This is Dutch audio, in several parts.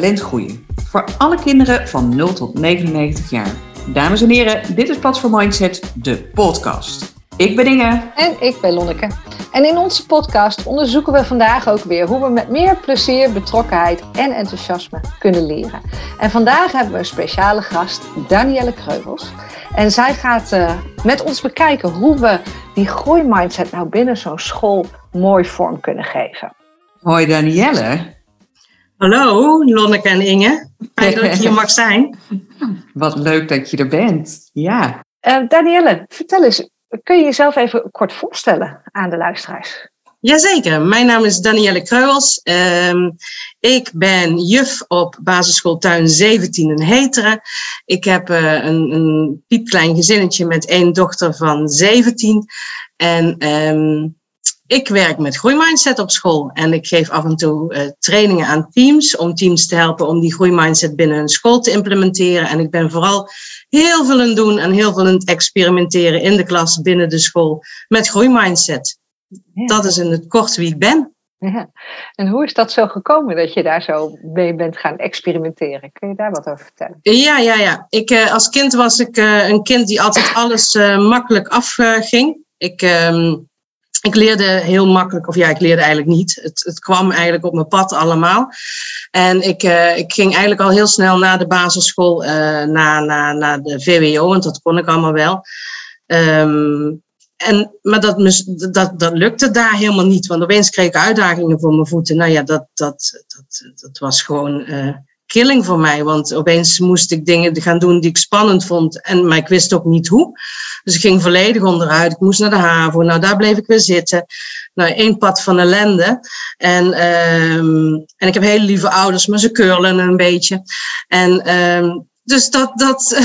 talent groeien. Voor alle kinderen van 0 tot 99 jaar. Dames en heren, dit is Platform Mindset, de podcast. Ik ben Inge. En ik ben Lonneke. En in onze podcast onderzoeken we vandaag ook weer hoe we met meer plezier, betrokkenheid en enthousiasme kunnen leren. En vandaag hebben we een speciale gast, Danielle Kreuvels. En zij gaat uh, met ons bekijken hoe we die groeimindset nou binnen zo'n school mooi vorm kunnen geven. Hoi Danielle. Hallo Lonneke en Inge. Fijn dat je hier mag zijn. Wat leuk dat je er bent. Ja. Uh, Danielle, vertel eens, kun je jezelf even kort voorstellen aan de luisteraars? Jazeker, mijn naam is Danielle Kreuwels. Um, ik ben juf op basisschool Tuin 17 in Heteren. Ik heb uh, een, een piepklein gezinnetje met één dochter van 17. En um, ik werk met groeimindset op school en ik geef af en toe uh, trainingen aan teams om teams te helpen om die groeimindset binnen een school te implementeren. En ik ben vooral heel veel aan het doen en heel veel aan het experimenteren in de klas binnen de school met groeimindset. Ja. Dat is in het kort wie ik ben. Ja. En hoe is dat zo gekomen dat je daar zo mee bent gaan experimenteren? Kun je daar wat over vertellen? Ja, ja, ja. Ik, uh, als kind was ik uh, een kind die altijd alles makkelijk afging. ik ehm, ik leerde heel makkelijk, of ja, ik leerde eigenlijk niet. Het, het kwam eigenlijk op mijn pad allemaal. En ik, uh, ik ging eigenlijk al heel snel na de basisschool uh, naar, naar de VWO, want dat kon ik allemaal wel. Um, en, maar dat, dat, dat lukte daar helemaal niet, want opeens kreeg ik uitdagingen voor mijn voeten. Nou ja, dat, dat, dat, dat was gewoon uh, killing voor mij. Want opeens moest ik dingen gaan doen die ik spannend vond. En, maar ik wist ook niet hoe. Dus ik ging volledig onderuit. Ik moest naar de HAVO. Nou, daar bleef ik weer zitten. Nou, één pad van ellende. En, um, en ik heb hele lieve ouders, maar ze curlen een beetje. En um, dus dat, dat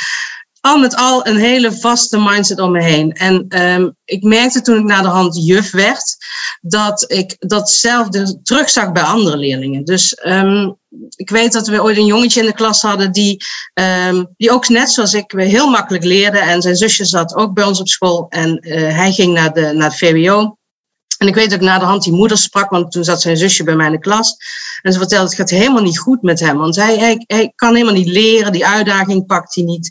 al met al een hele vaste mindset om me heen. En um, ik merkte toen ik naar de hand juf werd, dat ik datzelfde terugzag bij andere leerlingen. Dus um, ik weet dat we ooit een jongetje in de klas hadden die, um, die ook net zoals ik heel makkelijk leerde. En zijn zusje zat ook bij ons op school en uh, hij ging naar de, naar VWO. En ik weet dat ik na de hand die moeder sprak, want toen zat zijn zusje bij mij in de klas. En ze vertelde, het gaat helemaal niet goed met hem. Want hij, hij, hij kan helemaal niet leren, die uitdaging pakt hij niet.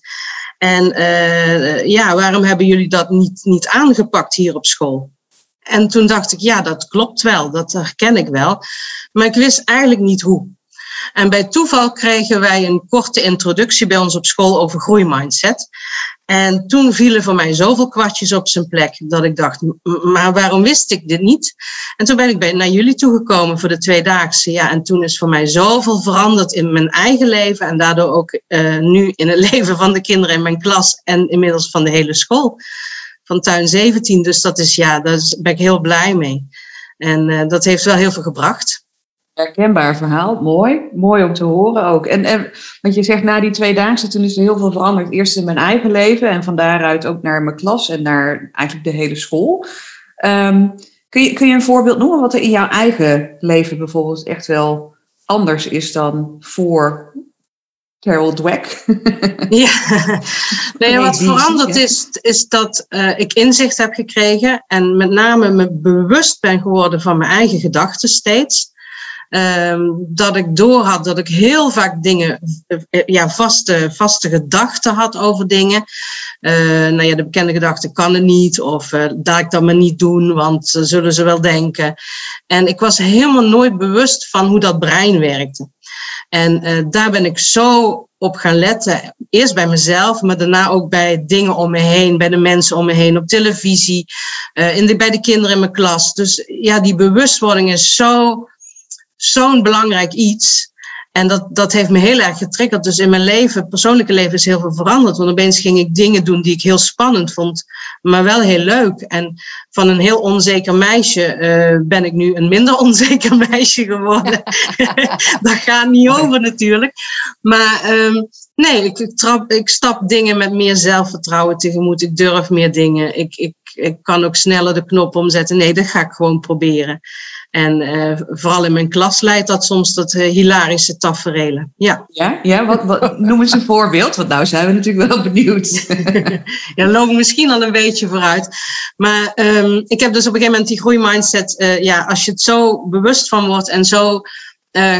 En uh, ja, waarom hebben jullie dat niet, niet aangepakt hier op school? En toen dacht ik, ja, dat klopt wel, dat herken ik wel. Maar ik wist eigenlijk niet hoe. En bij toeval kregen wij een korte introductie bij ons op school over groeimindset. En toen vielen voor mij zoveel kwartjes op zijn plek dat ik dacht, maar waarom wist ik dit niet? En toen ben ik bij, naar jullie toegekomen voor de tweedaagse. Ja, en toen is voor mij zoveel veranderd in mijn eigen leven en daardoor ook uh, nu in het leven van de kinderen in mijn klas en inmiddels van de hele school. Van tuin 17. Dus dat is, ja, daar ben ik heel blij mee. En uh, dat heeft wel heel veel gebracht. Herkenbaar verhaal, mooi. Mooi om te horen ook. En, en want je zegt na die twee dagen, toen is er heel veel veranderd. Eerst in mijn eigen leven en van daaruit ook naar mijn klas en naar eigenlijk de hele school. Um, kun, je, kun je een voorbeeld noemen wat er in jouw eigen leven bijvoorbeeld echt wel anders is dan voor Carol Dweck? ja, nee, wat veranderd is, is dat uh, ik inzicht heb gekregen en met name me bewust ben geworden van mijn eigen gedachten steeds. Um, dat ik door had dat ik heel vaak dingen, ja, vaste, vaste gedachten had over dingen. Uh, nou ja, de bekende gedachte kan het niet, of uh, ik dat maar niet doen, want zullen ze wel denken. En ik was helemaal nooit bewust van hoe dat brein werkte. En daar ben ik zo op gaan letten. Eerst bij mezelf, maar daarna ook bij dingen om me heen, bij de mensen om me heen, op televisie, in de, bij de kinderen in mijn klas. Dus ja, die bewustwording is zo zo'n belangrijk iets. En dat, dat heeft me heel erg getriggerd. Dus in mijn leven, persoonlijke leven, is heel veel veranderd. Want opeens ging ik dingen doen die ik heel spannend vond, maar wel heel leuk. En van een heel onzeker meisje uh, ben ik nu een minder onzeker meisje geworden. dat gaat niet over natuurlijk. Maar um, nee, ik, ik, trap, ik stap dingen met meer zelfvertrouwen tegemoet. Ik durf meer dingen. Ik, ik, ik kan ook sneller de knop omzetten. Nee, dat ga ik gewoon proberen. En uh, vooral in mijn klas leidt dat soms tot uh, hilarische taferelen. Ja, ja, ja wat, wat, noem eens een voorbeeld, want nou zijn we natuurlijk wel benieuwd. ja, loop misschien al een beetje vooruit. Maar um, ik heb dus op een gegeven moment die groeimindset, uh, ja, als je het zo bewust van wordt en zo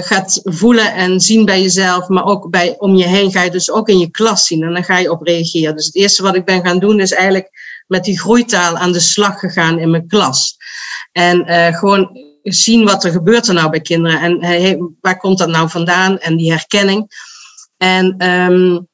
gaat voelen en zien bij jezelf, maar ook bij, om je heen ga je dus ook in je klas zien en dan ga je op reageren. Dus het eerste wat ik ben gaan doen is eigenlijk met die groeitaal aan de slag gegaan in mijn klas. En uh, gewoon zien wat er gebeurt er nou bij kinderen en waar komt dat nou vandaan en die herkenning. En um,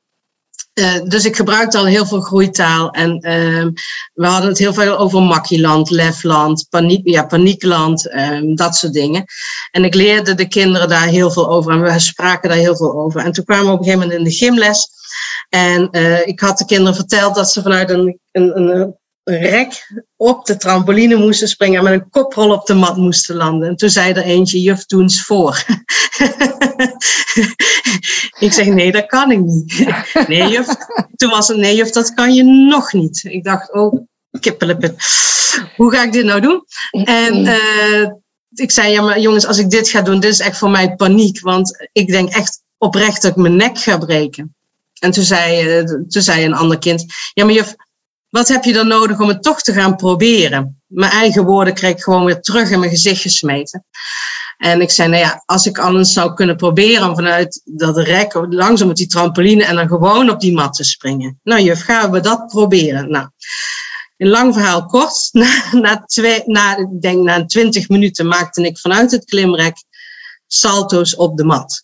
uh, dus ik gebruikte al heel veel groeitaal. En uh, we hadden het heel veel over makkieland, lefland, paniek, ja, paniekland, um, dat soort dingen. En ik leerde de kinderen daar heel veel over en we spraken daar heel veel over. En toen kwamen we op een gegeven moment in de gymles. En uh, ik had de kinderen verteld dat ze vanuit een, een, een rek op de trampoline moesten springen en met een koprol op de mat moesten landen. En toen zei er eentje, juf, doe eens voor. ik zeg, nee, dat kan ik niet. nee, juf. Toen was het, nee, juf, dat kan je nog niet. Ik dacht, oh, kippelippen. Hoe ga ik dit nou doen? En uh, ik zei, ja, maar jongens, als ik dit ga doen, dit is echt voor mij paniek. Want ik denk echt oprecht dat ik mijn nek ga breken. En toen zei, uh, toen zei een ander kind, ja, maar juf, wat heb je dan nodig om het toch te gaan proberen? Mijn eigen woorden kreeg ik gewoon weer terug in mijn gezicht gesmeten. En ik zei, nou ja, als ik alles zou kunnen proberen vanuit dat rek, langzaam op die trampoline en dan gewoon op die mat te springen. Nou, juf, gaan we dat proberen? Nou, een lang verhaal kort. Na, na, twee, na, ik denk na 20 minuten maakte ik vanuit het klimrek salto's op de mat.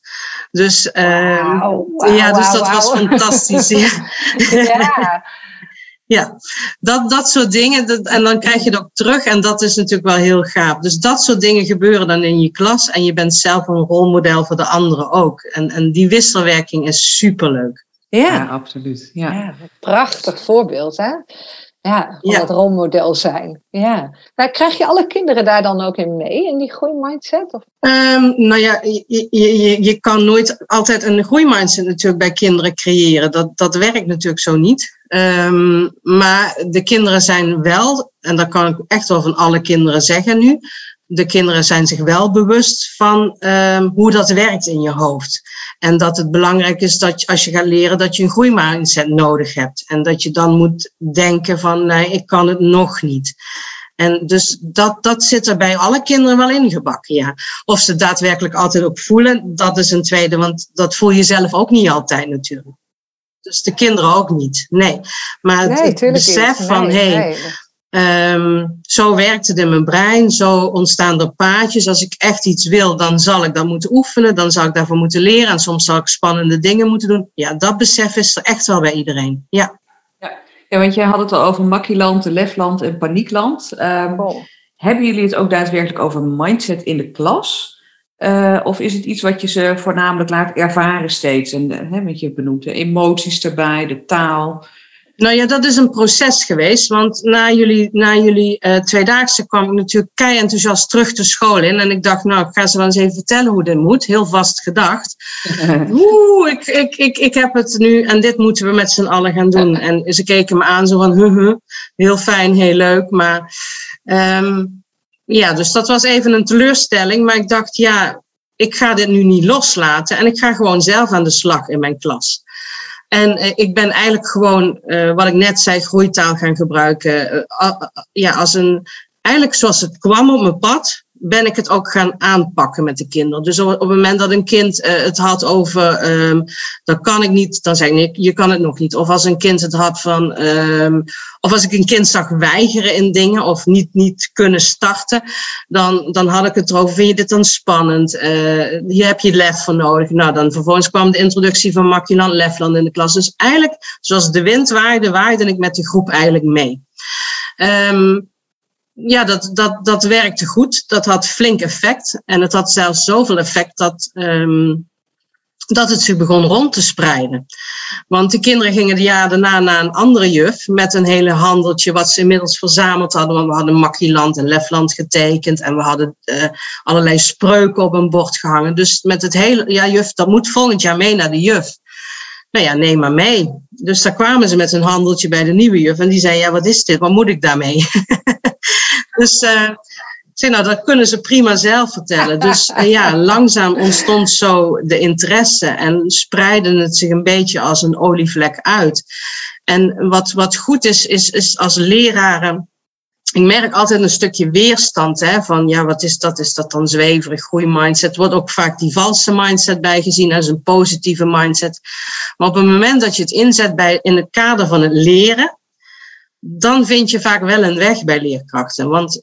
Dus, uh, wow, wow, ja, dus dat was fantastisch. ja. ja. Ja, dat, dat soort dingen. Dat, en dan krijg je ook terug. En dat is natuurlijk wel heel gaaf. Dus dat soort dingen gebeuren dan in je klas. En je bent zelf een rolmodel voor de anderen ook. En, en die wisselwerking is superleuk. Ja, ja absoluut. Ja. ja. prachtig voorbeeld, hè? Ja, van dat rolmodel zijn. Ja. Maar krijg je alle kinderen daar dan ook in mee, in die groeimindset? Of? Um, nou ja, je, je, je kan nooit altijd een groeimindset natuurlijk bij kinderen creëren. Dat, dat werkt natuurlijk zo niet. Um, maar de kinderen zijn wel, en dat kan ik echt wel van alle kinderen zeggen nu, de kinderen zijn zich wel bewust van um, hoe dat werkt in je hoofd. En dat het belangrijk is dat je, als je gaat leren dat je een groeimindset nodig hebt. En dat je dan moet denken van nee, ik kan het nog niet. En dus dat, dat zit er bij alle kinderen wel ingebakken, ja. Of ze daadwerkelijk altijd ook voelen, dat is een tweede, want dat voel je zelf ook niet altijd natuurlijk. Dus de kinderen ook niet, nee. Maar het, besef van, hé, hey, Um, zo werkt het in mijn brein, zo ontstaan er paadjes. Als ik echt iets wil, dan zal ik dat moeten oefenen, dan zal ik daarvoor moeten leren en soms zal ik spannende dingen moeten doen. Ja, dat besef is er echt wel bij iedereen. Ja, ja. ja want jij had het al over makkieland, lefland en paniekland. Um, oh. Hebben jullie het ook daadwerkelijk over mindset in de klas? Uh, of is het iets wat je ze voornamelijk laat ervaren steeds? En uh, wat je benoemt, de emoties erbij, de taal. Nou ja, dat is een proces geweest. Want na jullie, na jullie uh, tweedaagse kwam ik natuurlijk kei enthousiast terug de school in. En ik dacht, nou, ik ga ze wel eens even vertellen hoe dit moet. Heel vast gedacht. Oeh, ik, ik, ik, ik heb het nu en dit moeten we met z'n allen gaan doen. En ze keken me aan zo van, huh, huh, heel fijn, heel leuk. Maar um, ja, dus dat was even een teleurstelling. Maar ik dacht, ja, ik ga dit nu niet loslaten. En ik ga gewoon zelf aan de slag in mijn klas. En uh, ik ben eigenlijk gewoon, uh, wat ik net zei, groeitaal gaan gebruiken. Uh, ja, als een, eigenlijk zoals het kwam op mijn pad, ben ik het ook gaan aanpakken met de kinderen. Dus op, het moment dat een kind uh, het had over, um, dat kan ik niet, dan zeg ik, je kan het nog niet. Of als een kind het had van, um, of als ik een kind zag weigeren in dingen of niet, niet kunnen starten, dan, dan had ik het erover, vind je dit dan spannend? Uh, hier heb je lef voor nodig. Nou, dan vervolgens kwam de introductie van Makkieland Lefland in de klas. Dus eigenlijk, zoals de wind waaide, waaide ik met de groep eigenlijk mee. Um, ja, dat, dat, dat werkte goed. Dat had flink effect. En het had zelfs zoveel effect dat, um, dat het zich begon rond te spreiden. Want de kinderen gingen de jaar daarna naar een andere juf met een hele handeltje wat ze inmiddels verzameld hadden. Want we hadden Makkieland en Lefland getekend en we hadden uh, allerlei spreuken op een bord gehangen. Dus met het hele, ja juf, dat moet volgend jaar mee naar de juf. Nou ja, neem maar mee. Dus daar kwamen ze met een handeltje bij de nieuwe juf en die zei, ja wat is dit, wat moet ik daarmee? Dus uh, zeg nou, dat kunnen ze prima zelf vertellen. Dus uh, ja, langzaam ontstond zo de interesse en spreidde het zich een beetje als een olievlek uit. En wat, wat goed is, is, is als leraren ik merk altijd een stukje weerstand. Hè, van ja, wat is dat? Is dat dan zweverig, groeimindset? Wordt ook vaak die valse mindset bijgezien als een positieve mindset. Maar op het moment dat je het inzet bij, in het kader van het leren, dan vind je vaak wel een weg bij leerkrachten. Want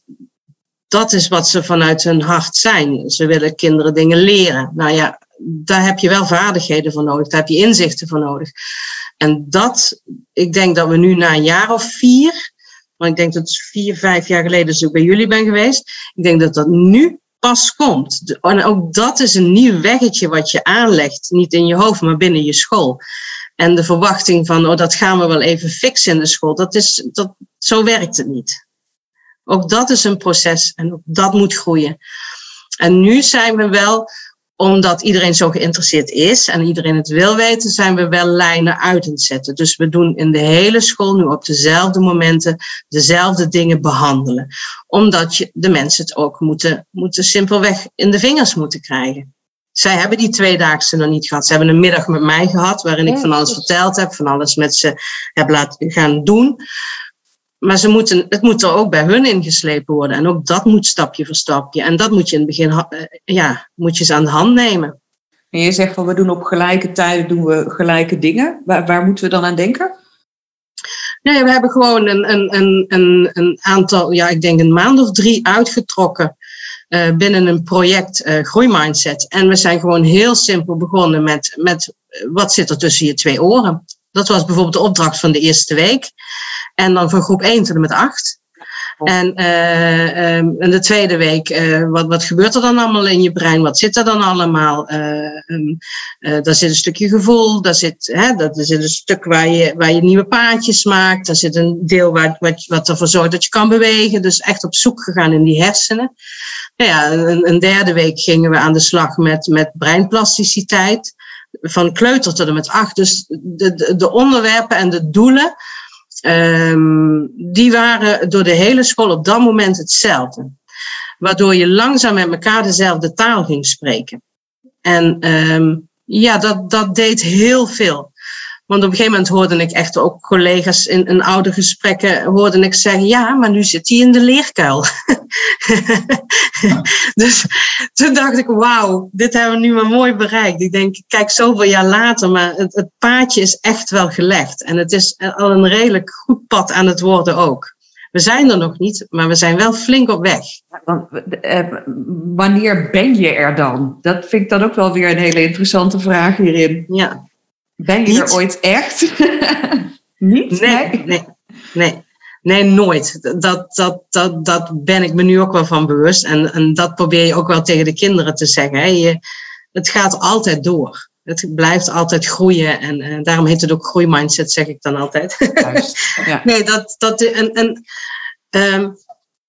dat is wat ze vanuit hun hart zijn. Ze willen kinderen dingen leren. Nou ja, daar heb je wel vaardigheden voor nodig, daar heb je inzichten voor nodig. En dat, ik denk dat we nu na een jaar of vier, want ik denk dat het vier, vijf jaar geleden dus ook bij jullie ben geweest, ik denk dat dat nu pas komt. En ook dat is een nieuw weggetje wat je aanlegt, niet in je hoofd, maar binnen je school. En de verwachting van, oh, dat gaan we wel even fixen in de school, dat is, dat, zo werkt het niet. Ook dat is een proces en dat moet groeien. En nu zijn we wel, omdat iedereen zo geïnteresseerd is en iedereen het wil weten, zijn we wel lijnen uit het zetten. Dus we doen in de hele school nu op dezelfde momenten dezelfde dingen behandelen. Omdat je, de mensen het ook moeten, moeten simpelweg in de vingers moeten krijgen. Zij hebben die tweedaagse nog niet gehad. Ze hebben een middag met mij gehad, waarin ik van alles verteld heb, van alles met ze heb laten gaan doen. Maar ze moeten, het moet er ook bij hun ingeslepen worden. En ook dat moet stapje voor stapje. En dat moet je in het begin eh, ja, moet je ze aan de hand nemen. En je zegt van we doen op gelijke tijden doen we gelijke dingen. Waar, waar moeten we dan aan denken? Nee, we hebben gewoon een, een, een, een, een aantal, ja, ik denk een maand of drie uitgetrokken. Uh, binnen een project uh, Groeimindset. En we zijn gewoon heel simpel begonnen met, met wat zit er tussen je twee oren. Dat was bijvoorbeeld de opdracht van de eerste week. En dan van groep 1 tot en met 8. En uh, in de tweede week, uh, wat, wat gebeurt er dan allemaal in je brein? Wat zit er dan allemaal? Um, daar zit een stukje gevoel, daar zit, hè, dat, zit een stuk waar je, waar je nieuwe paadjes maakt. Daar zit een deel waar, wat, wat ervoor zorgt dat je kan bewegen. Dus echt op zoek gegaan in die hersenen. Nou ja, een, een derde week gingen we aan de slag met, met breinplasticiteit. Van kleuter tot en met acht. Dus de, de onderwerpen en de doelen Um, die waren door de hele school op dat moment hetzelfde. Waardoor je langzaam met elkaar dezelfde taal ging spreken. En um, ja, dat, dat deed heel veel. Want op een gegeven moment hoorde ik echt ook collega's in, in oude gesprekken hoorde ik zeggen, ja, maar nu zit hij in de leerkuil. dus toen dacht ik, wauw, dit hebben we nu maar mooi bereikt. Ik denk, kijk, zoveel jaar later, maar het, het paadje is echt wel gelegd. En het is al een redelijk goed pad aan het worden ook. We zijn er nog niet, maar we zijn wel flink op weg. Eh, wanneer ben je er dan? Dat vind ik dan ook wel weer een hele interessante vraag hierin. Ja. Ben je er ooit echt? niet? Nee, nee, nee. Nee, nooit. Dat, dat, dat, dat ben ik me nu ook wel van bewust. En, en dat probeer je ook wel tegen de kinderen te zeggen. Hè. Je, het gaat altijd door. Het blijft altijd groeien. En, en daarom heet het ook groeimindset, zeg ik dan altijd. Juist, ja. Nee, dat, dat, en, en um,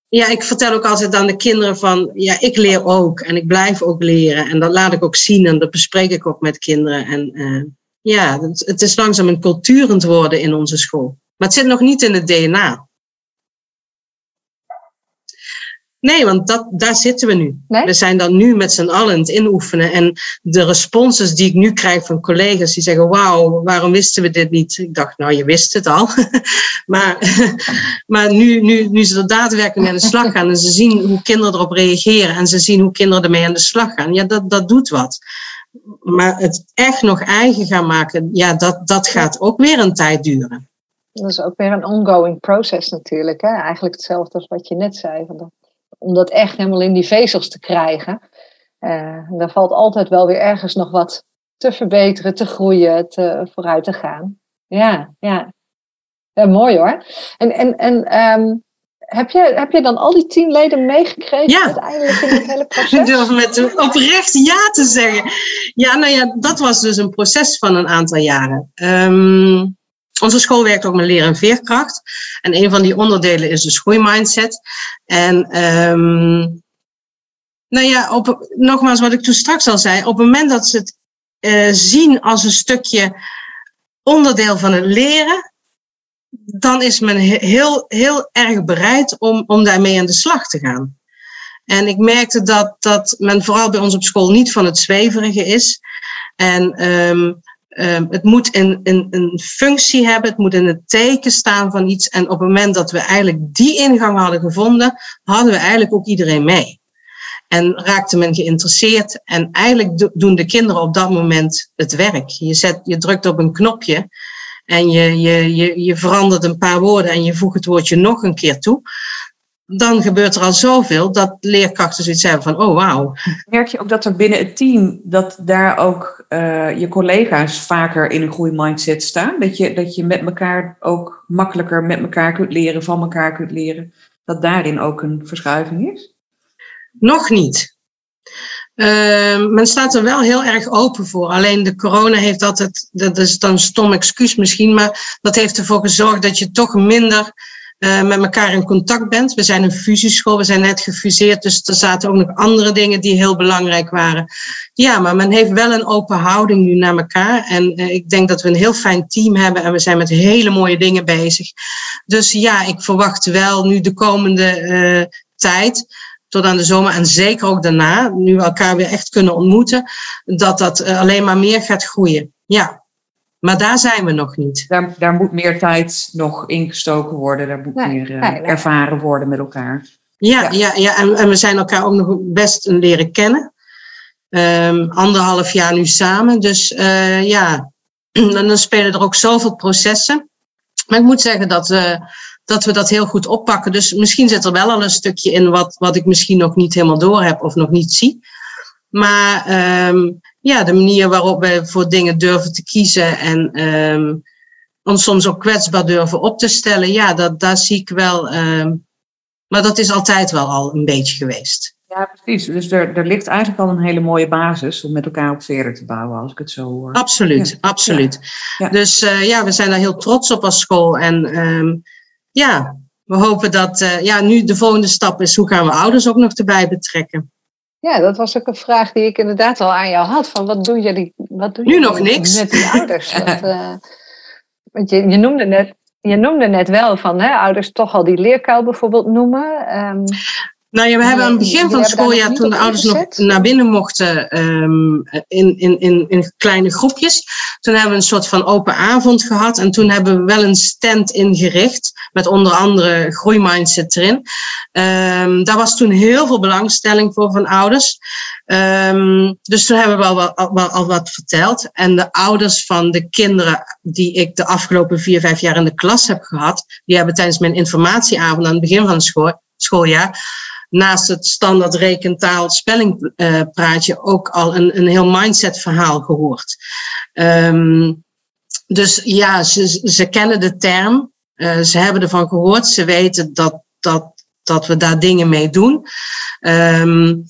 ja, ik vertel ook altijd aan de kinderen van, ja, ik leer ook. En ik blijf ook leren. En dat laat ik ook zien en dat bespreek ik ook met kinderen. En uh, ja, het, het is langzaam een culturend worden in onze school. Maar het zit nog niet in het DNA. Nee, want dat, daar zitten we nu. We zijn dan nu met z'n allen het inoefenen. En de responses die ik nu krijg van collega's die zeggen: Wauw, waarom wisten we dit niet? Ik dacht, nou, je wist het al. maar maar nu, nu, nu ze er daadwerkelijk aan de slag gaan en ze zien hoe kinderen erop reageren en ze zien hoe kinderen ermee aan de slag gaan, ja, dat, dat doet wat. Maar het echt nog eigen gaan maken, ja, dat, dat gaat ook weer een tijd duren. Dat is ook weer een ongoing process natuurlijk. Hè? Eigenlijk hetzelfde als wat je net zei. Om dat echt helemaal in die vezels te krijgen. Uh, daar valt altijd wel weer ergens nog wat te verbeteren, te groeien, te, vooruit te gaan. Ja, ja. ja mooi hoor. En, en, en um, heb je, heb je dan al die tien leden meegekregen ja. uiteindelijk in het hele proces? Ik durf met oprecht ja te zeggen. Ja, nou ja, dat was dus een proces van een aantal jaren. Um, onze school werkt ook met leren en veerkracht. En een van die onderdelen is de groeimindset. En um, nou ja, op, nogmaals wat ik toen straks al zei. Op het moment dat ze het uh, zien als een stukje onderdeel van het leren, dan is men heel, heel erg bereid om, om daarmee aan de slag te gaan. En ik merkte dat, dat men vooral bij ons op school niet van het zweverige is. En um, ehm, het moet een, een, een functie hebben, het moet in het teken staan van iets. En op het moment dat we eigenlijk die ingang hadden gevonden, hadden we eigenlijk ook iedereen mee. En raakte men geïnteresseerd. En eigenlijk doen de kinderen op dat moment het werk. Je, zet, je drukt op een knopje en je, je, je, je verandert een paar woorden en je voegt het woordje nog een keer toe dan gebeurt er al zoveel dat leerkrachten zoiets hebben van, oh wauw. Merk je ook dat er binnen het team, dat daar ook uh, je collega's vaker in een groeimindset staan? Dat je, dat je met elkaar ook makkelijker met elkaar kunt leren, van elkaar kunt leren? Dat daarin ook een verschuiving is? Nog niet. Uh, men staat er wel heel erg open voor. Alleen de corona heeft altijd, dat is dan een stom excuus misschien, maar dat heeft ervoor gezorgd dat je toch minder uh, met elkaar in contact bent. We zijn een fusieschool, we zijn net gefuseerd, dus er zaten ook nog andere dingen die heel belangrijk waren. Ja, maar men heeft wel een open houding nu naar elkaar. En uh, ik denk dat we een heel fijn team hebben en we zijn met hele mooie dingen bezig. Dus ja, ik verwacht wel nu de komende uh, tijd tot aan de zomer en zeker ook daarna, nu we elkaar weer echt kunnen ontmoeten, dat dat alleen maar meer gaat groeien. Ja. Maar daar zijn we nog niet. Daar, daar moet meer tijd nog ingestoken worden. Daar moet meer uh, ervaren worden met elkaar. Ja, ja. ja, ja. En, en, we zijn elkaar ook nog best leren kennen. Um, anderhalf jaar nu samen. Dus uh, ja, en dan spelen er ook zoveel processen. Maar ik moet zeggen dat, uh, dat we dat heel goed oppakken. Dus misschien zit er wel al een stukje in wat, wat ik misschien nog niet helemaal door heb of nog niet zie. Maar um, ja, de manier waarop wij voor dingen durven te kiezen en um, ons soms ook kwetsbaar durven op te stellen, ja, dat, daar zie ik wel. Um, maar dat is altijd wel al een beetje geweest. Ja, precies. Dus er, er ligt eigenlijk al een hele mooie basis om met elkaar op verder te bouwen, als ik het zo hoor. Absoluut, ja. absoluut. Ja. Dus uh, ja, we zijn daar heel trots op als school. En ja, we hopen dat uh, ja, nu de volgende stap is, hoe gaan we ouders ook nog erbij betrekken? Ja, dat was ook een vraag die ik inderdaad al aan jou had. Van wat doen jullie, wat doen nu nog niks. met die ouders? Dat, uh, want je, je, noemde net, je noemde net wel van hè, ouders toch al die leerkuil bijvoorbeeld noemen. Um, nou ja, we hebben aan het begin van het schooljaar, toen de ouders nog naar binnen mochten um, in, in, in, in kleine groepjes, toen hebben we een soort van open avond gehad. En toen hebben we wel een stand ingericht, met onder andere groeimindset erin. Um, daar was toen heel veel belangstelling voor van ouders. Um, dus toen hebben we al, al, al, al wat verteld. En de ouders van de kinderen die ik de afgelopen vier, vijf jaar in de klas heb gehad, die hebben tijdens mijn informatieavond aan het begin van het school, schooljaar naast het standaard rekentaal spellingpraatje ook al een, een heel mindset verhaal gehoord. Um, dus ja, ze, ze kennen de term, uh, ze hebben ervan gehoord, ze weten dat, dat, dat we daar dingen mee doen. Um,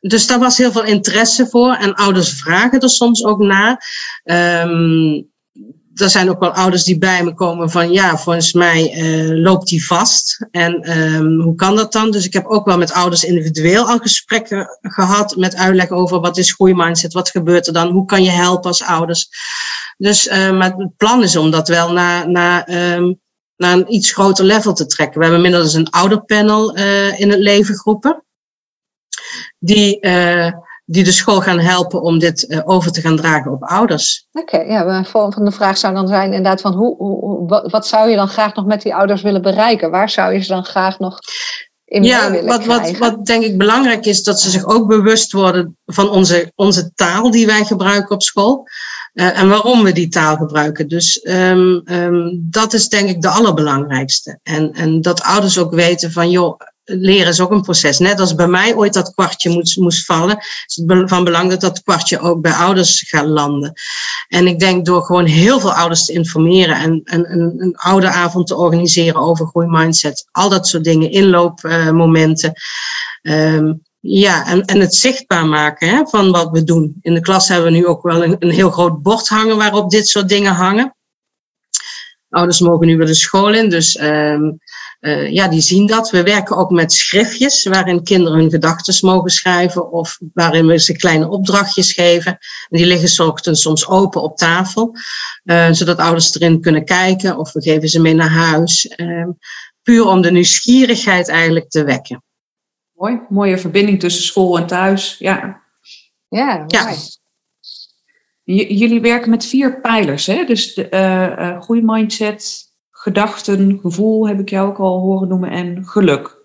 dus daar was heel veel interesse voor en ouders vragen er soms ook naar. Um, er zijn ook wel ouders die bij me komen van ja, volgens mij uh, loopt die vast. En um, hoe kan dat dan? Dus ik heb ook wel met ouders individueel al gesprekken gehad met uitleg over wat is groeimindset, wat gebeurt er dan, hoe kan je helpen als ouders. Dus uh, het plan is om dat wel naar, naar, um, naar een iets groter level te trekken. We hebben inmiddels een ouderpanel uh, in het leven geroepen. Die die de school gaan helpen om dit uh, over te gaan dragen op ouders. Oké, okay, ja, mijn volgende vraag zou dan zijn inderdaad van hoe, hoe, wat, zou je dan graag nog met die ouders willen bereiken? Waar zou je ze dan graag nog in ja, willen wat, wat, wat denk ik belangrijk is, dat ze zich ook bewust worden van onze, onze taal die wij gebruiken op school. Uh, en waarom we die taal gebruiken. Dus um, um, dat is denk ik de allerbelangrijkste. En, en dat ouders ook weten van, joh, leren is ook een proces. Net als bij mij ooit dat kwartje moest, moest vallen, is het van belang dat dat kwartje ook bij ouders gaat landen. En ik denk door gewoon heel veel ouders te informeren en, en, en een ouderavond te organiseren over groeimindset, al dat soort dingen, inloopmomenten. Um, ja, en, en het zichtbaar maken hè, van wat we doen. In de klas hebben we nu ook wel een, een heel groot bord hangen waarop dit soort dingen hangen. Ouders mogen nu weer de school in, dus um, uh, ja, die zien dat. We werken ook met schriftjes waarin kinderen hun gedachten mogen schrijven of waarin we ze kleine opdrachtjes geven. En die liggen ochtends soms open op tafel, uh, zodat ouders erin kunnen kijken of we geven ze mee naar huis. Uh, puur om de nieuwsgierigheid eigenlijk te wekken. Mooi, mooie verbinding tussen school en thuis. Ja, ja, mooi. ja. jullie werken met vier pijlers, hè? Dus de uh, groeimindset, gedachten, gevoel heb ik jou ook al horen noemen en geluk.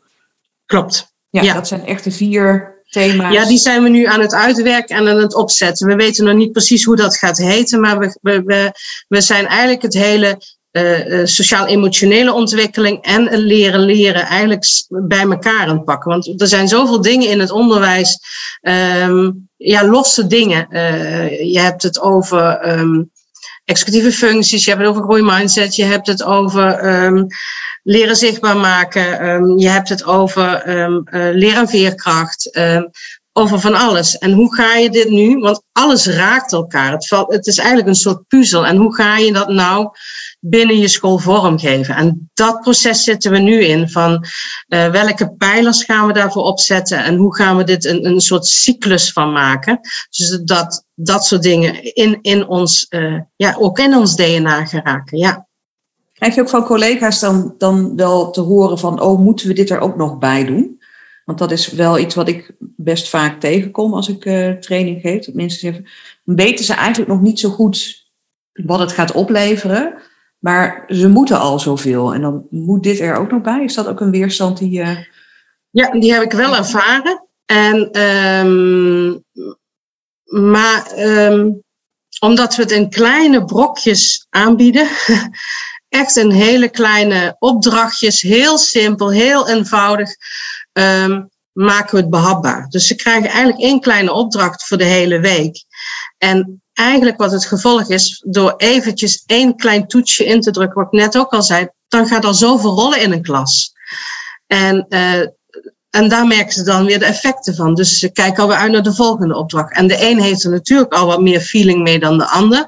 Klopt. Ja, ja. dat zijn echt de vier thema's. Ja, die zijn we nu aan het uitwerken en aan het opzetten. We weten nog niet precies hoe dat gaat heten, maar we, we, we, we zijn eigenlijk het hele uh, sociaal-emotionele ontwikkeling en leren leren eigenlijk bij elkaar aan het pakken. Want er zijn zoveel dingen in het onderwijs, um, ja, losse dingen. Uh, je hebt het over um, executieve functies, je hebt het over groeimindset, je hebt het over um, leren zichtbaar maken, je hebt het over uh, leren veerkracht over van alles. En hoe ga je dit nu? Want alles raakt elkaar. Het, valt, het is eigenlijk een soort puzzel. En hoe ga je dat nou binnen je school vormgeven? En dat proces zitten we nu in. Van uh, welke pijlers gaan we daarvoor opzetten? En hoe gaan we dit een, een soort cyclus van maken? Dus dat dat soort dingen in, in ons, uh, ja, ook in ons DNA geraken. Ja. Krijg je ook van collega's dan, dan wel te horen van, oh, moeten we dit er ook nog bij doen? Want dat is wel iets wat ik best vaak tegenkom als ik uh, training geef. Dat mensen zeggen, weten ze eigenlijk nog niet zo goed wat het gaat opleveren. Maar ze moeten al zoveel. En dan moet dit er ook nog bij. Is dat ook een weerstand die... Uh... Ja, die heb ik wel ervaren. En, um, maar um, omdat we het in kleine brokjes aanbieden, echt een hele kleine opdrachtjes, heel simpel, heel eenvoudig, um, maken we het behapbaar. Dus ze krijgen eigenlijk één kleine opdracht voor de hele week. En eigenlijk wat het gevolg is, door eventjes één klein toetsje in te drukken, wat ik net ook al zei, dan gaat er zoveel rollen in een klas. En, uh, en daar merken ze dan weer de effecten van. Dus ze kijken alweer uit naar de volgende opdracht. En de een heeft er natuurlijk al wat meer feeling mee dan de ander.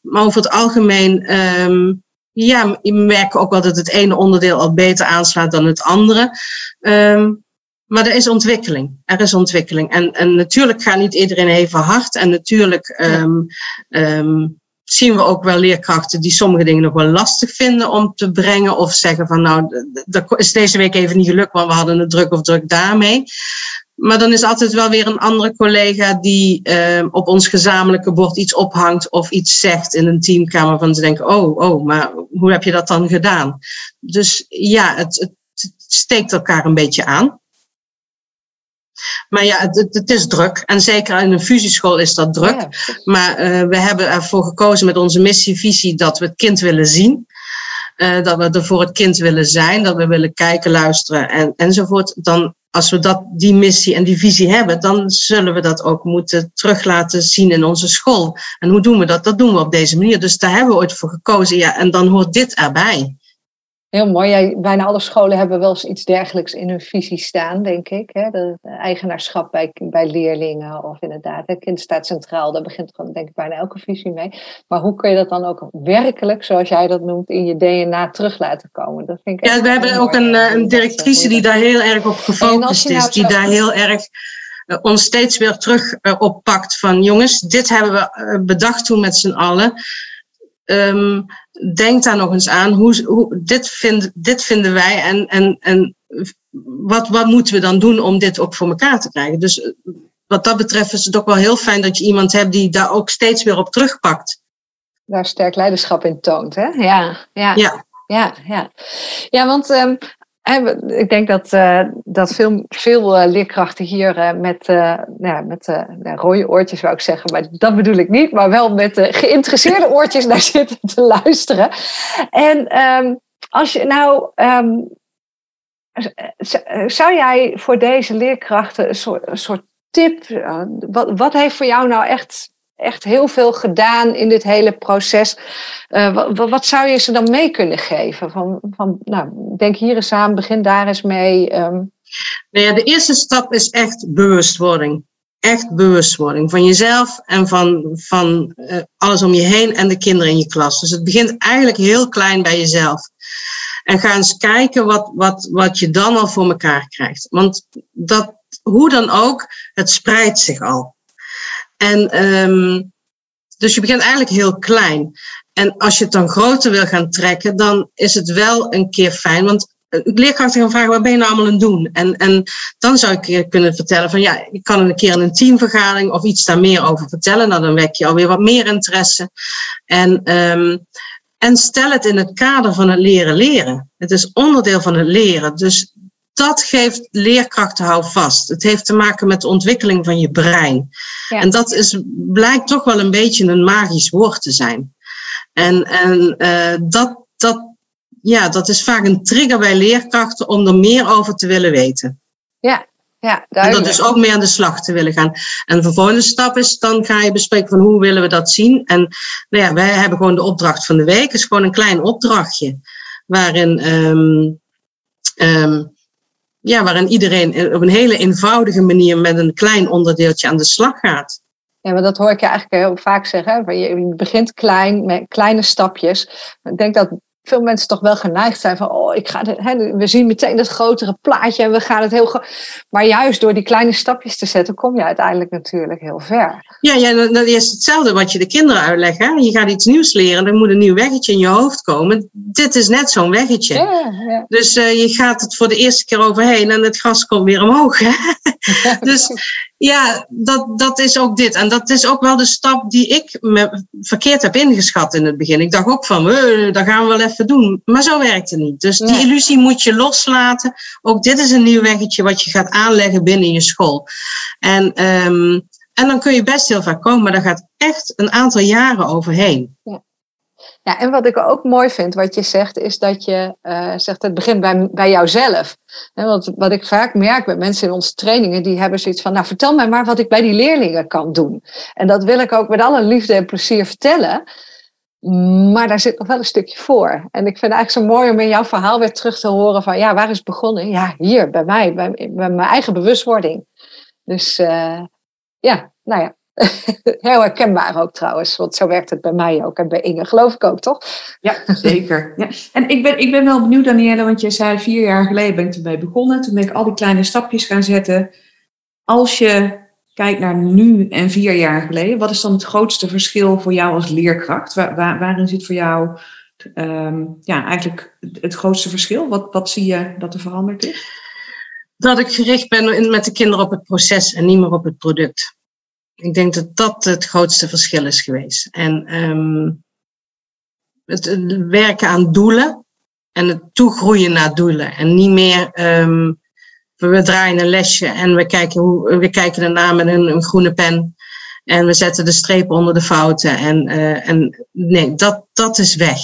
Maar over het algemeen um, ja, je merkt ook wel dat het ene onderdeel al beter aanslaat dan het andere. Um, maar er is ontwikkeling. Er is ontwikkeling. En, en natuurlijk gaat niet iedereen even hard. En natuurlijk um, um, zien we ook wel leerkrachten die sommige dingen nog wel lastig vinden om te brengen. Of zeggen van nou, dat is deze week even niet gelukt, want we hadden het druk of druk daarmee. Maar dan is altijd wel weer een andere collega die uh, op ons gezamenlijke bord iets ophangt of iets zegt in een teamkamer van ze denken, oh, oh, maar hoe heb je dat dan gedaan? Dus ja, het, het steekt elkaar een beetje aan. Maar ja, het, het, is druk. En zeker in een fusieschool is dat druk. Maar uh, we hebben ervoor gekozen met onze missievisie dat we het kind willen zien. Uh, dat we er voor het kind willen zijn. Dat we willen kijken, luisteren en, enzovoort. Dan, als we dat, die missie en die visie hebben, dan zullen we dat ook moeten terug laten zien in onze school. En hoe doen we dat? Dat doen we op deze manier. Dus daar hebben we ooit voor gekozen. Ja, en dan hoort dit erbij. Heel mooi. Jij, bijna alle scholen hebben wel eens iets dergelijks in hun visie staan, denk ik. Hè? De, eigenaarschap bij, bij leerlingen of inderdaad, het kind staat centraal. Daar begint gewoon, denk ik, bijna elke visie mee. Maar hoe kun je dat dan ook werkelijk, zoals jij dat noemt, in je DNA terug laten komen? Dat vind ik ja, we hebben ook een, eh, een directrice die daar heel erg op gefocust is. Nou die daar heel erg uh, ons steeds weer terug uh, oppakt van jongens, dit hebben we bedacht toen met z'n allen. Um, denk daar nog eens aan. Hoe, hoe, dit, vind, dit vinden wij en, en, en wat, wat moeten we dan doen om dit ook voor elkaar te krijgen? Dus eh, wat dat betreft is het ook wel heel fijn dat je iemand hebt die daar ook steeds weer op terugpakt. Daar sterk leiderschap in toont, hè? Ja, ja. ja. Ja, ja. ja want um, ik denk dat, uh, dat veel, veel uh, leerkrachten hier uh, met, nou, met nou, rode oortjes, zou ik zeggen, maar dat bedoel ik niet, maar wel met geïnteresseerde oortjes naar zitten te luisteren. En um, als je nou, um, zou jij voor deze leerkrachten een soort, een soort tip, wat, wat heeft voor jou nou echt echt heel veel gedaan in dit hele proces. Uh, wat, zou je ze dan mee kunnen geven? Van, van, nou, denk hier eens aan, begin daar eens mee. Um. Nou ja, de eerste stap is echt bewustwording. Echt bewustwording van jezelf en van, van uh, alles om je heen en de kinderen in je klas. Dus het begint eigenlijk heel klein bij jezelf. En ga eens kijken wat, wat, wat je dan al voor elkaar krijgt. Want dat, hoe dan ook, het spreidt zich al. En um, dus je begint eigenlijk heel klein. En als je het dan groter wil gaan trekken, dan is het wel een keer fijn. Want leerkrachten gaan vragen, wat ben je nou allemaal aan het doen? En, en dan zou ik kunnen vertellen van, ja, ik kan een keer in een teamvergadering of iets daar meer over vertellen. Nou, dan wek je alweer wat meer interesse. En, um, en stel het in het kader van het leren leren. Het is onderdeel van het leren. Dus dat geeft leerkrachten houvast. Het heeft te maken met de ontwikkeling van je brein. Ja. En dat is, blijkt toch wel een beetje een magisch woord te zijn. En, en uh, dat, dat, ja, dat is vaak een trigger bij leerkrachten om er meer over te willen weten. Ja, ja, en dat dus ook mee aan de slag te willen gaan. En de volgende stap is, dan ga je bespreken van hoe willen we dat zien. En nou ja, wij hebben gewoon de opdracht van de week. Het is gewoon een klein opdrachtje. Waarin, um, um, ja, waarin iedereen op een hele eenvoudige manier met een klein onderdeeltje aan de slag gaat. Ja, maar dat hoor ik je eigenlijk heel vaak zeggen. Je begint klein, met kleine stapjes. Ik denk dat veel mensen toch wel geneigd zijn van, oh, ik ga hè, we zien meteen het grotere plaatje en we gaan het heel. Maar juist door die kleine stapjes te zetten, kom je uiteindelijk natuurlijk heel ver. Ja, ja dat is hetzelfde wat je de kinderen uitlegt. Hè? Je gaat iets nieuws leren, er moet een nieuw weggetje in je hoofd komen. Dit is net zo'n weggetje. Ja, ja. Dus uh, je gaat het voor de eerste keer overheen en het gras komt weer omhoog. Hè? dus ja, dat, dat is ook dit. En dat is ook wel de stap die ik me verkeerd heb ingeschat in het begin. Ik dacht ook van, dat gaan we wel even doen. Maar zo werkt het niet. Dus die illusie moet je loslaten. Ook dit is een nieuw weggetje wat je gaat aanleggen binnen je school. En, um, en dan kun je best heel vaak komen, maar daar gaat echt een aantal jaren overheen. Ja. Ja, en wat ik ook mooi vind, wat je zegt, is dat je uh, zegt het begint bij, bij jouzelf. En wat, wat ik vaak merk met mensen in onze trainingen, die hebben zoiets van, nou vertel mij maar wat ik bij die leerlingen kan doen. En dat wil ik ook met alle liefde en plezier vertellen. Maar daar zit nog wel een stukje voor. En ik vind het eigenlijk zo mooi om in jouw verhaal weer terug te horen van, ja, waar is het begonnen? Ja, hier, bij mij, bij, mijn eigen bewustwording. Dus uh, ja, nou ja, Heel herkenbaar ook trouwens, want zo werkt het bij mij ook en bij Inge, geloof ik ook, toch? Ja, zeker. Ja. En ik ben, ik ben wel benieuwd, Danielle, want je zei vier jaar geleden ben ik erbij begonnen. Toen ben ik al die kleine stapjes gaan zetten. Als je kijkt naar nu en vier jaar geleden, wat is dan het grootste verschil voor jou als leerkracht? Waar, waar, waarin zit voor jou um, ja, eigenlijk het grootste verschil? Wat, wat zie je dat er veranderd is? Dat ik gericht ben met de kinderen op het proces en niet meer op het product. Ik denk dat dat het grootste verschil is geweest. En um, het, werken aan doelen en het toegroeien naar doelen. En niet meer um, we draaien een lesje en we kijken, hoe, we kijken ernaar met een, een groene pen. En we zetten de streep onder de fouten. En, uh, en nee, dat, dat is weg.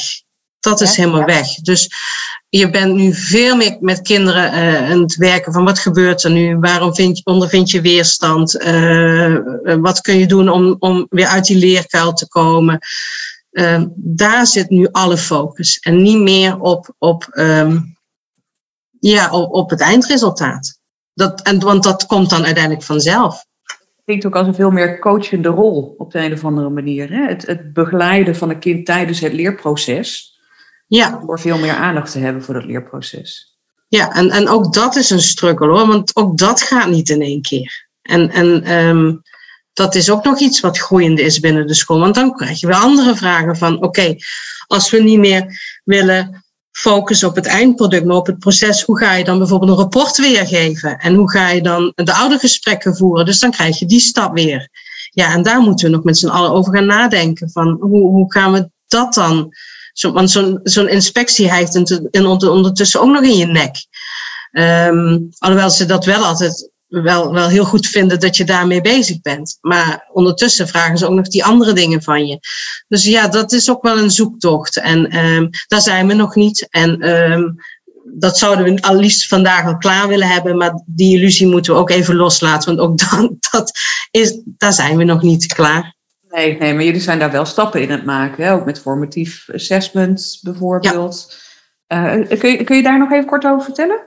Dat is helemaal weg. Dus je bent nu veel meer met kinderen uh, aan het werken van wat gebeurt er nu? Waarom vind je, ondervind je weerstand? Uh, wat kun je doen om, om weer uit die leerkuil te komen? Daar zit nu alle focus. En niet meer op, op, um, ja, op, op het eindresultaat. Dat, en, want dat komt dan uiteindelijk vanzelf klinkt ook als een veel meer coachende rol op de een of andere manier. Hè? Het, het begeleiden van een kind tijdens het leerproces. Ja. Door veel meer aandacht te hebben voor dat leerproces. Ja, en, en ook dat is een struggle hoor, want ook dat gaat niet in één keer. En, en um, dat is ook nog iets wat groeiende is binnen de school. Want dan krijg je weer andere vragen van, oké, okay, als we niet meer willen focussen op het eindproduct, maar op het proces, hoe ga je dan bijvoorbeeld een rapport weergeven? En hoe ga je dan de oude gesprekken voeren? Dus dan krijg je die stap weer. Ja, en daar moeten we nog met z'n allen over gaan nadenken. Van hoe, hoe gaan we dat dan zo, want zo'n zo'n inspectie heeft ondertussen ook nog in je nek. Um, alhoewel ze dat wel altijd wel, wel heel goed vinden dat je daarmee bezig bent. Maar ondertussen vragen ze ook nog die andere dingen van je. Dus ja, dat is ook wel een zoektocht. En um, daar zijn we nog niet. En um, dat zouden we al liefst vandaag al klaar willen hebben. Maar die illusie moeten we ook even loslaten. Want ook dan, dat is, daar zijn we nog niet klaar. Nee, nee, maar jullie zijn daar wel stappen in het maken. Hè? Ook met formatief assessment bijvoorbeeld. Ja. Uh, kun, je, kun je daar nog even kort over vertellen?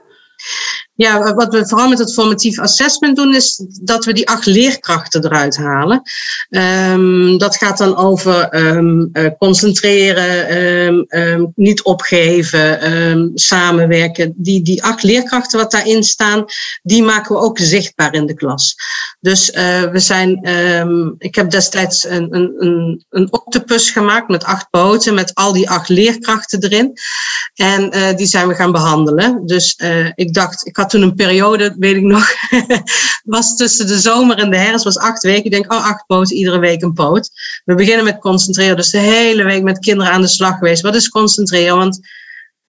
Ja, wat we vooral met het formatief assessment doen, is dat we die acht leerkrachten eruit halen. Um, dat gaat dan over um, uh, concentreren, um, niet opgeven, samenwerken. Die, die acht leerkrachten wat daarin staan, die maken we ook zichtbaar in de klas. Dus uh, we zijn, ik heb destijds een, een, een, octopus gemaakt met acht poten, met al die acht leerkrachten erin. En uh, die zijn we gaan behandelen. Dus ik dacht, ik had toen een periode, weet ik nog, was tussen de zomer en de herfst, was acht weken. Ik denk, oh, acht poten, iedere week een poot. We beginnen met concentreren, dus de hele week met kinderen aan de slag geweest. Wat is concentreren? Want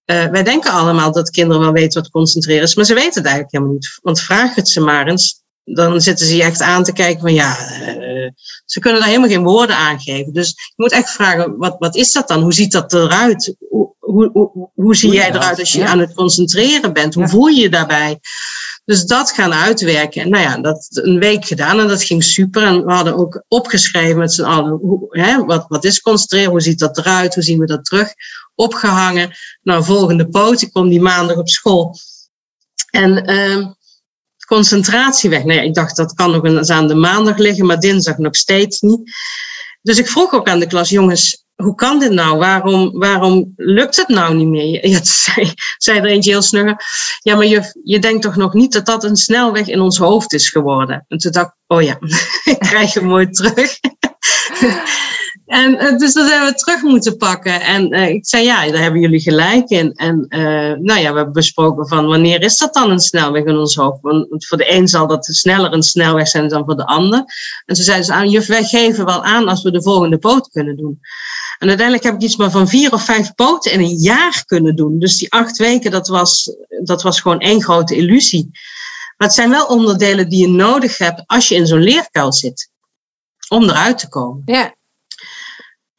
uh, wij denken allemaal dat kinderen wel weten wat concentreren is, maar ze weten het eigenlijk helemaal niet. Want vraag het ze maar eens. Dan zitten ze je echt aan te kijken van ja, uh, ze kunnen daar helemaal geen woorden aan geven. Dus je moet echt vragen, wat, wat is dat dan? Hoe ziet dat eruit? Hoe, hoe, hoe, hoe zie jij eruit als je aan het concentreren bent? Hoe voel je je daarbij? Dus dat gaan uitwerken. En nou ja, dat een week gedaan en dat ging super. En we hadden ook opgeschreven met z'n allen, hoe, hè, wat, wat is concentreren? Hoe ziet dat eruit? Hoe zien we dat terug? Opgehangen. Nou, volgende poot. Ik kom die maandag op school. En uh, concentratie weg. Nee, ik dacht dat kan nog eens aan de maandag liggen, maar dinsdag nog steeds niet. Dus ik vroeg ook aan de klas, jongens, hoe kan dit nou? Waarom, waarom lukt het nou niet meer? Ja, zei, zei er eentje heel snugger. Ja, maar je, je denkt toch nog niet dat dat een snelweg in ons hoofd is geworden? En toen dacht ik, oh ja, ik krijg hem mooi terug. En uh, dus dat hebben we terug moeten pakken. En uh, ik zei, ja, daar hebben jullie gelijk in. En uh, nou ja, we hebben besproken van wanneer is dat dan een snelweg in ons hoofd? Want voor de een zal dat sneller een snelweg zijn dan voor de ander. En ze zeiden ze aan, juf, wij geven wel aan als we de volgende poot kunnen doen. En uiteindelijk heb ik iets maar van vier of vijf poten in een jaar kunnen doen. Dus die acht weken, dat was, dat was gewoon één grote illusie. Maar het zijn wel onderdelen die je nodig hebt als je in zo'n leerkuil zit. Om eruit te komen. Ja.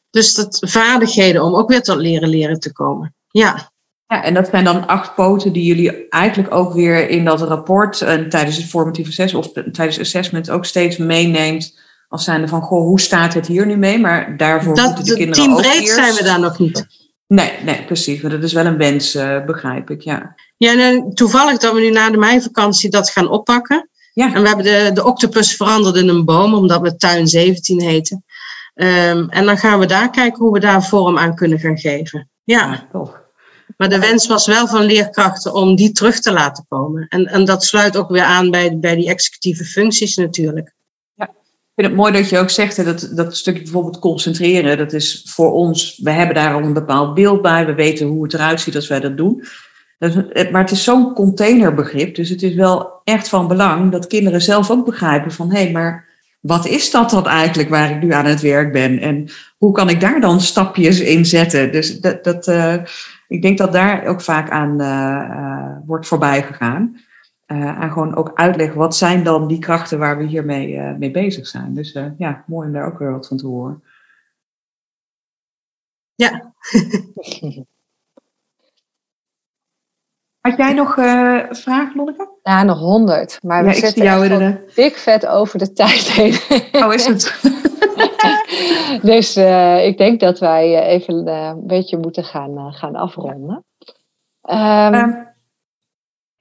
Dus dat vaardigheden om ook weer tot leren leren te komen. Ja. Ja, en dat zijn dan acht poten die jullie eigenlijk ook weer in dat rapport en tijdens het formatieve assessment of tijdens assessment ook steeds meeneemt als zijnde van, goh, hoe staat het hier nu mee? Maar daarvoor dat, moeten de kinderen ook breed zijn we daar nog niet. Nee, nee, precies. Maar dat is wel een wens, uh, begrijp ik, ja. Ja, en toevallig dat we nu na de meivakantie dat gaan oppakken. Ja. En we hebben de, de octopus veranderd in een boom, omdat we tuin 17 heten. Um, en dan gaan we daar kijken hoe we daar vorm aan kunnen gaan geven. Ja, ja toch. Maar de wens was wel van leerkrachten om die terug te laten komen. En, en dat sluit ook weer aan bij, bij die executieve functies natuurlijk. Ik vind het mooi dat je ook zegt dat dat stukje bijvoorbeeld concentreren, dat is voor ons, we hebben daar al een bepaald beeld bij, we weten hoe het eruit ziet als wij dat doen. Maar het is zo'n containerbegrip, dus het is wel echt van belang dat kinderen zelf ook begrijpen van hé, hey, maar wat is dat dan eigenlijk waar ik nu aan het werk ben? En hoe kan ik daar dan stapjes in zetten? Dus dat, dat, uh, ik denk dat daar ook vaak aan uh, wordt voorbij gegaan. En gewoon ook uitleggen, wat zijn dan die krachten waar we hiermee mee bezig zijn? Dus ja, mooi om daar ook weer wat van te horen. Ja. Had jij nog uh, vragen, Lonneke? Ja, nog honderd. Maar we zitten jou in dik vet over de tijd heen. Oh, is het? dus uh, ik denk dat wij eh, even een beetje moeten gaan, gaan afronden. Um,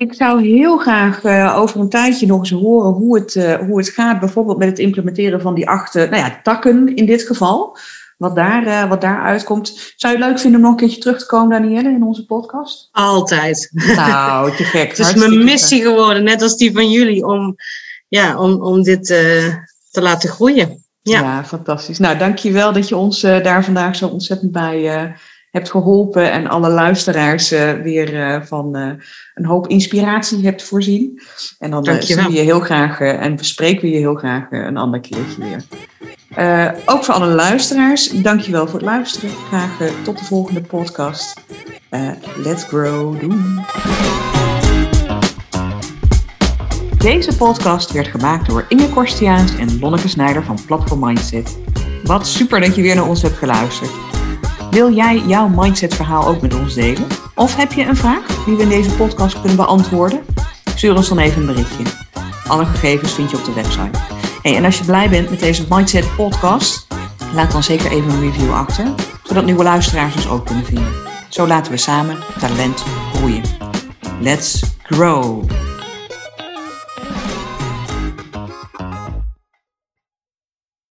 ik zou heel graag over een tijdje nog eens horen hoe het, hoe het gaat, bijvoorbeeld met het implementeren van die acht nou ja, takken in dit geval wat daar, uh, wat daar uitkomt. Zou je het leuk vinden om nog een keertje terug te komen, Danielle, in onze podcast? Altijd. Nou, te gek. Het is mijn missie geworden, net als die van jullie, om, ja, om, om dit uh, te laten groeien. Ja. ja, fantastisch. Nou, dankjewel dat je ons uh, daar vandaag zo ontzettend bij hebt geholpen en alle luisteraars uh, weer uh, van uh, een hoop inspiratie hebt voorzien. En dan zien we je heel graag en bespreken we je heel graag een ander keertje weer. ook voor alle luisteraars, dankjewel voor het luisteren. Graag tot de volgende podcast. let's grow. Doei. Deze podcast werd gemaakt door Inge Korstiaans en Lonneke Snijder van Platform Mindset. Wat super dat je weer naar ons hebt geluisterd. Wil jij jouw mindset-verhaal ook met ons delen? Of heb je een vraag die we in deze podcast kunnen beantwoorden? Stuur ons dan even een berichtje. Alle gegevens vind je op de website. Hey, en als je blij bent met deze Mindset podcast, laat dan zeker even een review achter, zodat nieuwe luisteraars ons ook kunnen vinden. Zo laten we samen talent groeien. Let's grow!